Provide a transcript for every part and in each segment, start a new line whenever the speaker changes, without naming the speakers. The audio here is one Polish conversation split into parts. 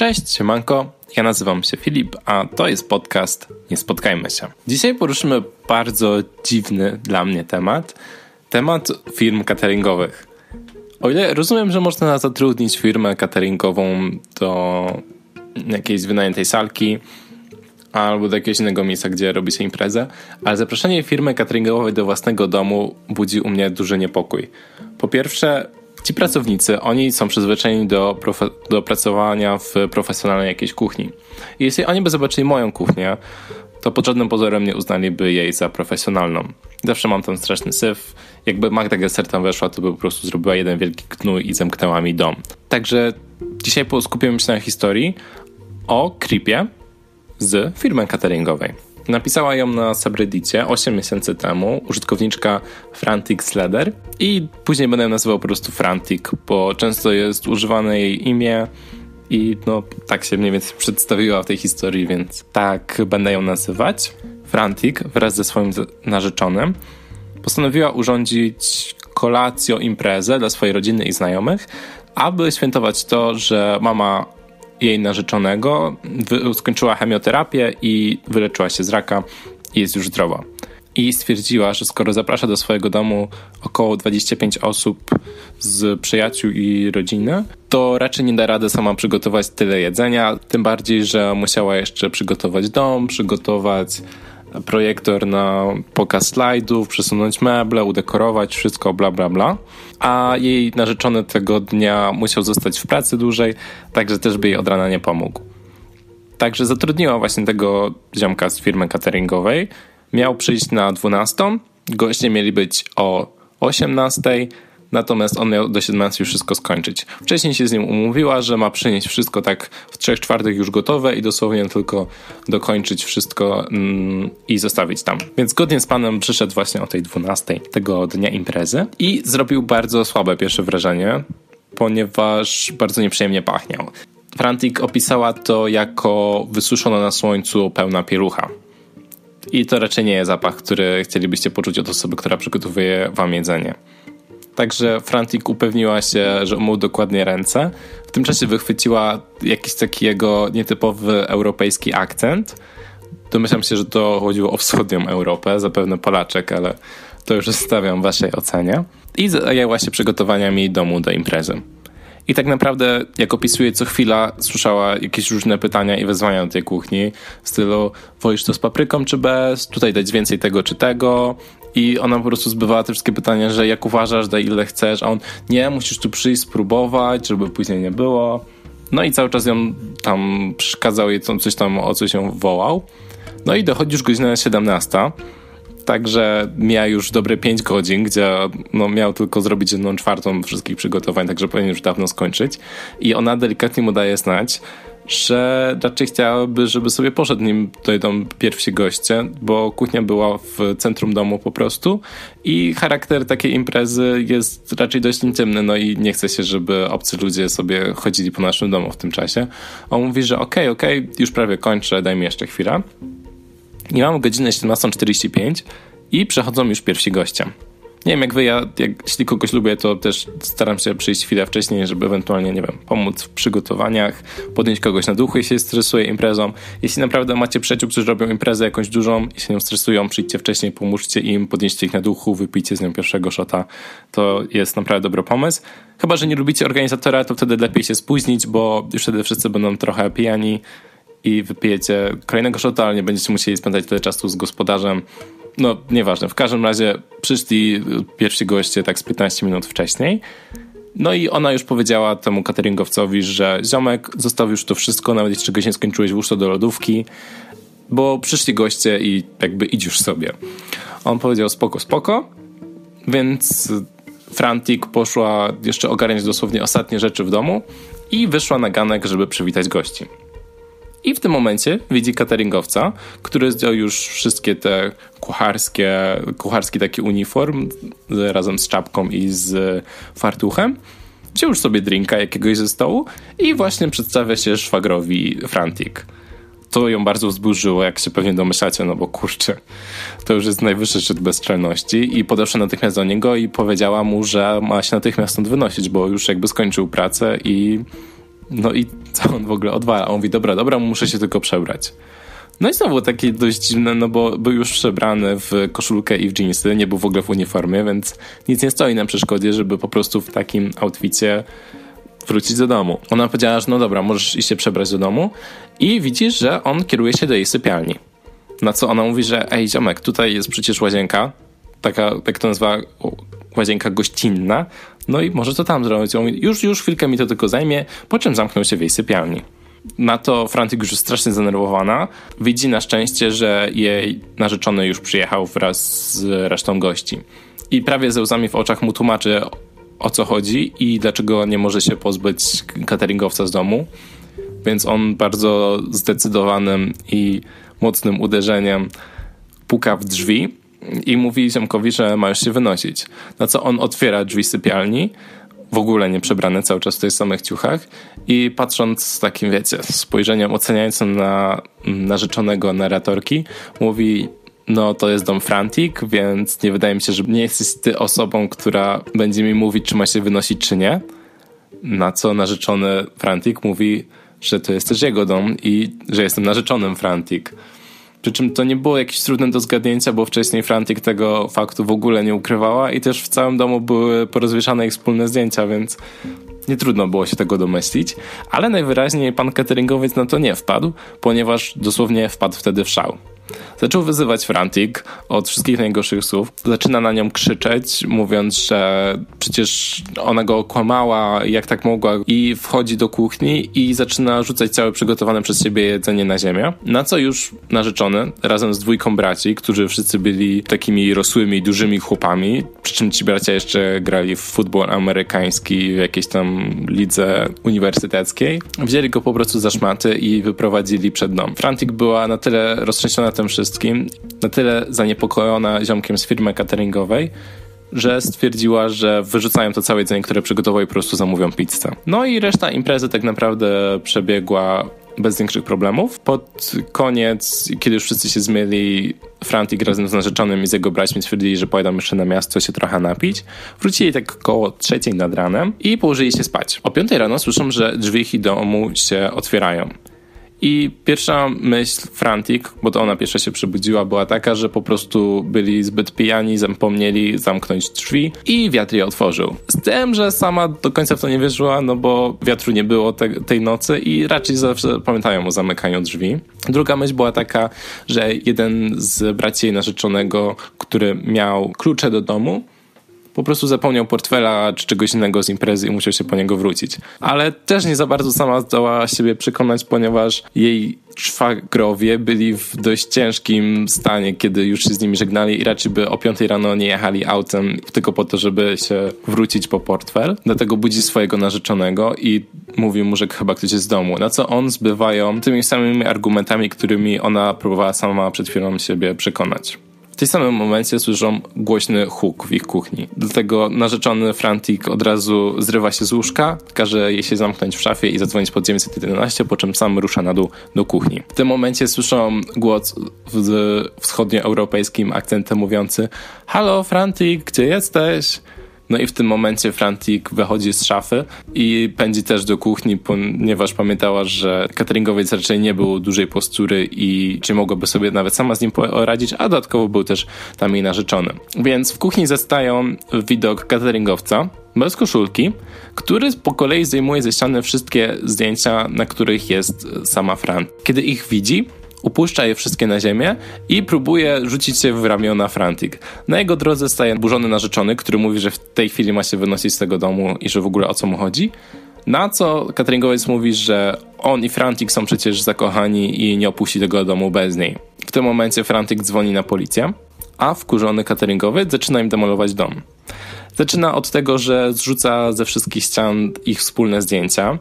Cześć, siemanko, ja nazywam się Filip, a to jest podcast Nie Spotkajmy się. Dzisiaj poruszymy bardzo dziwny dla mnie temat, temat firm cateringowych. O ile rozumiem, że można zatrudnić firmę cateringową do jakiejś wynajętej salki albo do jakiegoś innego miejsca, gdzie robi się imprezę, ale zaproszenie firmy cateringowej do własnego domu budzi u mnie duży niepokój. Po pierwsze, ci pracownicy, oni są przyzwyczajeni do, do pracowania w profesjonalnej jakiejś kuchni. I jeśli oni by zobaczyli moją kuchnię, to pod żadnym pozorem nie uznaliby jej za profesjonalną. Zawsze mam tam straszny syf. Jakby Magda Gesser tam weszła, to by po prostu zrobiła jeden wielki gnój i zamknęła mi dom. Także dzisiaj skupiamy się na historii o Creepie z firmy cateringowej. Napisała ją na subreddicie 8 miesięcy temu użytkowniczka Frantic Sleder i później będę ją nazywał po prostu Frantic, bo często jest używane jej imię i no tak się mniej więcej przedstawiła w tej historii, więc tak będę ją nazywać. Frantic wraz ze swoim narzeczonym postanowiła urządzić kolację, imprezę dla swojej rodziny i znajomych, aby świętować to, że mama jej narzeczonego skończyła chemioterapię i wyleczyła się z raka i jest już zdrowa. I stwierdziła, że skoro zaprasza do swojego domu około 25 osób z przyjaciół i rodziny, to raczej nie da rady sama przygotować tyle jedzenia. Tym bardziej, że musiała jeszcze przygotować dom, przygotować projektor na pokaz slajdów, przesunąć meble, udekorować wszystko, bla, bla, bla. A jej narzeczony tego dnia musiał zostać w pracy dłużej, także też by jej od rana nie pomógł. Także zatrudniła właśnie tego ziomka z firmy cateringowej. Miał przyjść na 12, goście mieli być o 18, natomiast on miał do 17 już wszystko skończyć. Wcześniej się z nim umówiła, że ma przynieść wszystko tak w 3 czwartych już gotowe i dosłownie tylko dokończyć wszystko mm, i zostawić tam. Więc zgodnie z panem przyszedł właśnie o tej 12 tego dnia imprezy i zrobił bardzo słabe pierwsze wrażenie, ponieważ bardzo nieprzyjemnie pachniał. Frantic opisała to jako wysuszona na słońcu pełna pielucha. I to raczej nie jest zapach, który chcielibyście poczuć od osoby, która przygotowuje wam jedzenie. Także Frantic upewniła się, że umył dokładnie ręce. W tym czasie wychwyciła jakiś taki jego nietypowy europejski akcent. Domyślam się, że to chodziło o wschodnią Europę, zapewne Polaczek, ale to już zostawiam waszej ocenie. I zajęła się przygotowaniami domu do imprezy. I tak naprawdę, jak opisuje co chwila, słyszała jakieś różne pytania i wezwania do tej kuchni w stylu wolisz to z papryką czy bez, tutaj dać więcej tego czy tego, i ona po prostu zbywała te wszystkie pytania, że jak uważasz, daj ile chcesz, a on nie, musisz tu przyjść, spróbować, żeby później nie było. No i cały czas ją tam przeszkadzał jej coś tam, o coś ją wołał. No i dochodzi już godzina 17. Także miał już dobre 5 godzin, gdzie no, miał tylko zrobić jedną czwartą wszystkich przygotowań, także powinien już dawno skończyć. I ona delikatnie mu daje znać, że raczej chciałaby, żeby sobie poszedł nim dojdą pierwsi goście, bo kuchnia była w centrum domu po prostu i charakter takiej imprezy jest raczej dość intymny, no i nie chce się, żeby obcy ludzie sobie chodzili po naszym domu w tym czasie. On mówi, że okej, okay, okej, okay, już prawie kończę, daj mi jeszcze chwilę. I mam godzinę 17.45 i przechodzą już pierwsi goście. Nie wiem jak wy, ja jak, jeśli kogoś lubię, to też staram się przyjść chwilę wcześniej, żeby ewentualnie, nie wiem, pomóc w przygotowaniach, podnieść kogoś na duchu, jeśli stresuje imprezą. Jeśli naprawdę macie przyjaciół, którzy robią imprezę jakąś dużą i się nią stresują, przyjdźcie wcześniej, pomóżcie im, podnieście ich na duchu, wypijcie z nią pierwszego shota. To jest naprawdę dobry pomysł. Chyba, że nie lubicie organizatora, to wtedy lepiej się spóźnić, bo już wtedy wszyscy będą trochę pijani i wypijecie kolejnego shota, ale nie będziecie musieli spędzać tyle czasu z gospodarzem no nieważne, w każdym razie przyszli pierwsi goście tak z 15 minut wcześniej. No i ona już powiedziała temu cateringowcowi, że ziomek, zostaw już to wszystko, nawet jeśli czegoś nie skończyłeś, włóż to do lodówki, bo przyszli goście i jakby idź już sobie. On powiedział spoko, spoko, więc Frantic poszła jeszcze ogarniać dosłownie ostatnie rzeczy w domu i wyszła na ganek, żeby przywitać gości. I w tym momencie widzi cateringowca, który zdjął już wszystkie te kucharskie, kucharski taki uniform razem z czapką i z fartuchem. Wziął już sobie drinka jakiegoś ze stołu i właśnie przedstawia się szwagrowi Frantic. To ją bardzo wzburzyło, jak się pewnie domyślacie, no bo kurczę, to już jest najwyższy szczyt bezczelności i podeszła natychmiast do niego i powiedziała mu, że ma się natychmiast stąd wynosić, bo już jakby skończył pracę i No i co on w ogóle odwala? On mówi, dobra, dobra, muszę się tylko przebrać. No i znowu takie dość dziwne, no bo był już przebrany w koszulkę i w jeansy, nie był w ogóle w uniformie, więc nic nie stoi na przeszkodzie, żeby po prostu w takim outficie wrócić do domu. Ona powiedziała, że no dobra, możesz iść się przebrać do domu i widzisz, że on kieruje się do jej sypialni. Na co ona mówi, że ej ziomek, tutaj jest przecież łazienka, taka, jak to nazywa, łazienka gościnna, no i może to tam zrobić. Już, już chwilkę mi to tylko zajmie, po czym zamknął się w jej sypialni. Na to Frantik już jest strasznie zdenerwowana. Widzi na szczęście, że jej narzeczony już przyjechał wraz z resztą gości. I prawie ze łzami w oczach mu tłumaczy o co chodzi i dlaczego nie może się pozbyć cateringowca z domu. Więc on bardzo zdecydowanym i mocnym uderzeniem puka w drzwi i mówi ziomkowi, że ma już się wynosić. Na co on otwiera drzwi sypialni, w ogóle nie przebrany, cały czas w tych samych ciuchach i patrząc z takim, wiecie, spojrzeniem oceniającym na narzeczonego narratorki, mówi no to jest dom Frantic, więc nie wydaje mi się, że nie jesteś ty osobą, która będzie mi mówić, czy ma się wynosić, czy nie. Na co narzeczony Frantic mówi, że to jest też jego dom i że jestem narzeczonym Frantic. Przy czym to nie było jakieś trudne do zgadnięcia, bo wcześniej Frantic tego faktu w ogóle nie ukrywała i też w całym domu były porozwieszane ich wspólne zdjęcia, więc nie trudno było się tego domyślić. Ale najwyraźniej pan cateringowiec na to nie wpadł, ponieważ dosłownie wpadł wtedy w szał. Zaczął wyzywać Frantic od wszystkich najgorszych słów. Zaczyna na nią krzyczeć, mówiąc, że przecież ona go okłamała, jak tak mogła, i wchodzi do kuchni i zaczyna rzucać całe przygotowane przez siebie jedzenie na ziemię. Na co już narzeczony, razem z dwójką braci, którzy wszyscy byli takimi rosłymi, dużymi chłopami, przy czym ci bracia jeszcze grali w futbol amerykański w jakiejś tam lidze uniwersyteckiej, wzięli go po prostu za szmaty i wyprowadzili przed dom. Frantic była na tyle roztrzęsiona tym wszystkim, na tyle zaniepokojona ziomkiem z firmy cateringowej, że stwierdziła, że wyrzucają to całe jedzenie, które przygotował i po prostu zamówią pizzę. No i reszta imprezy tak naprawdę przebiegła bez większych problemów. Pod koniec, kiedy już wszyscy się zmieli, Frantik razem z narzeczonym i z jego braćmi stwierdzili, że pojadą jeszcze na miasto się trochę napić. Wrócili tak około trzeciej nad ranem i położyli się spać. O piątej rano słyszą, że drzwi ich domu się otwierają. I pierwsza myśl Frantic, bo to ona pierwsza się przebudziła, była taka, że po prostu byli zbyt pijani, zapomnieli zamknąć drzwi i wiatr je otworzył. Z tym, że sama do końca w to nie wierzyła, no bo wiatru nie było te, tej nocy i raczej zawsze pamiętają o zamykaniu drzwi. Druga myśl była taka, że jeden z braci jej narzeczonego, który miał klucze do domu, po prostu zapomniał portfela czy czegoś innego z imprezy i musiał się po niego wrócić. Ale też nie za bardzo sama zdołała siebie przekonać, ponieważ jej szwagrowie byli w dość ciężkim stanie, kiedy już się z nimi żegnali i raczej by o 5 rano nie jechali autem tylko po to, żeby się wrócić po portfel. Dlatego budzi swojego narzeczonego i mówi mu, że chyba ktoś jest z domu. Na co on zbywają tymi samymi argumentami, którymi ona próbowała sama przed chwilą siebie przekonać. Tym samym momencie słyszą głośny huk w ich kuchni. Dlatego narzeczony Frantik od razu zrywa się z łóżka, każe jej się zamknąć w szafie i zadzwonić pod 911, po czym sam rusza na dół do kuchni. W tym momencie słyszą głos w wschodnioeuropejskim akcentem mówiący Halo Frantik, gdzie jesteś? No i w tym momencie Frantic wychodzi z szafy i pędzi też do kuchni, ponieważ pamiętała, że cateringowiec raczej nie był dużej postury i czy mogłaby sobie nawet sama z nim poradzić, a dodatkowo był też tam jej narzeczony. Więc w kuchni zastają widok cateringowca, bez koszulki, który po kolei zdejmuje ze ściany wszystkie zdjęcia, na których jest sama Fran. Kiedy ich widzi, upuszcza je wszystkie na ziemię i próbuje rzucić się w ramiona Frantic. Na jego drodze staje burzony narzeczony, który mówi, że w tej chwili ma się wynosić z tego domu i że w ogóle o co mu chodzi. Na co cateringowiec mówi, że on i Frantic są przecież zakochani i nie opuści tego domu bez niej. W tym momencie Frantic dzwoni na policję, a wkurzony cateringowiec zaczyna im demolować dom. Zaczyna od tego, że zrzuca ze wszystkich ścian ich wspólne zdjęcia,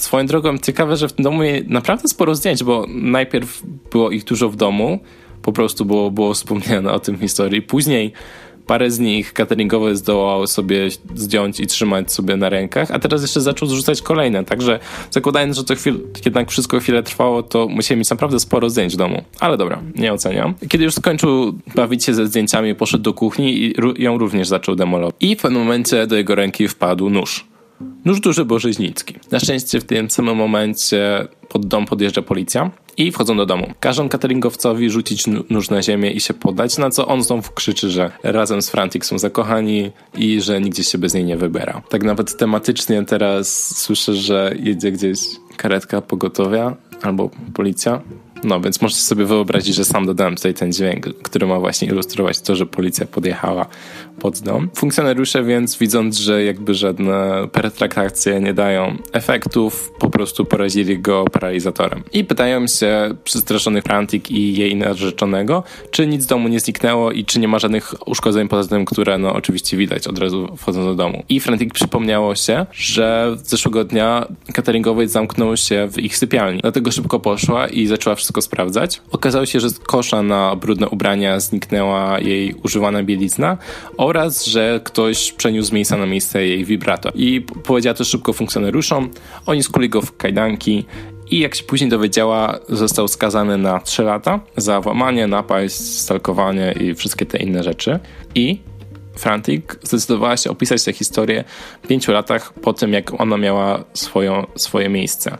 Swoją drogą ciekawe, że w tym domu naprawdę sporo zdjęć, bo najpierw było ich dużo w domu, po prostu było, było wspomniane o tym w historii. Później parę z nich cateringowe zdołał sobie zdjąć i trzymać sobie na rękach, a teraz jeszcze zaczął zrzucać kolejne. Także zakładając, że to chwil, jednak wszystko chwilę trwało, to musieli mieć naprawdę sporo zdjęć w domu. Ale dobra, nie oceniam. Kiedy już skończył bawić się ze zdjęciami, poszedł do kuchni i ją również zaczął demolować. I w pewnym momencie do jego ręki wpadł nóż nóż duży Bożyźnicki. Na szczęście w tym samym momencie pod dom podjeżdża policja i wchodzą do domu. Każą cateringowcowi rzucić nóż na ziemię i się podać, na co on znowu krzyczy, że razem z Frantic są zakochani i że nigdzie się bez niej nie wybiera. Tak nawet tematycznie teraz słyszę, że jedzie gdzieś karetka pogotowia albo policja no więc możecie sobie wyobrazić, że sam dodałem tutaj ten dźwięk, który ma właśnie ilustrować to, że policja podjechała pod dom. Funkcjonariusze więc widząc, że jakby żadne pertraktacje nie dają efektów, po prostu porazili go paralizatorem. I pytają się przestraszonych Frantik i jej narzeczonego, czy nic z domu nie zniknęło i czy nie ma żadnych uszkodzeń poza tym, które no oczywiście widać od razu wchodząc do domu. I Frantik przypomniało się, że zeszłego dnia cateringowiec zamknął się w ich sypialni. Dlatego szybko poszła i zaczęła wszystko sprawdzać. Okazało się, że z kosza na brudne ubrania zniknęła jej używana bielizna oraz, że ktoś przeniósł z miejsca na miejsce jej wibrator. I powiedziała to szybko funkcjonariuszom. Oni skuli go w kajdanki i jak się później dowiedziała, został skazany na 3 lata za włamanie, napaść, stalkowanie i wszystkie te inne rzeczy. I Frantic zdecydowała się opisać tę historię w pięciu latach po tym, jak ona miała swoją, swoje miejsce.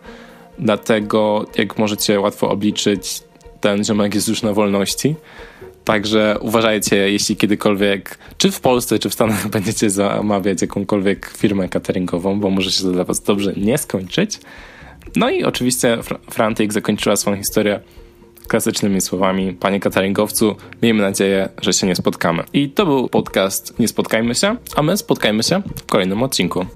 Dlatego, jak możecie łatwo obliczyć, ten ziomek jest już na wolności. Także uważajcie, jeśli kiedykolwiek, czy w Polsce, czy w Stanach będziecie zamawiać jakąkolwiek firmę cateringową, bo może się to dla was dobrze nie skończyć. No i oczywiście Frantik zakończyła swoją historię klasycznymi słowami Panie cateringowcu, miejmy nadzieję, że się nie spotkamy. I to był podcast Nie Spotkajmy się, a my spotkajmy się w kolejnym odcinku.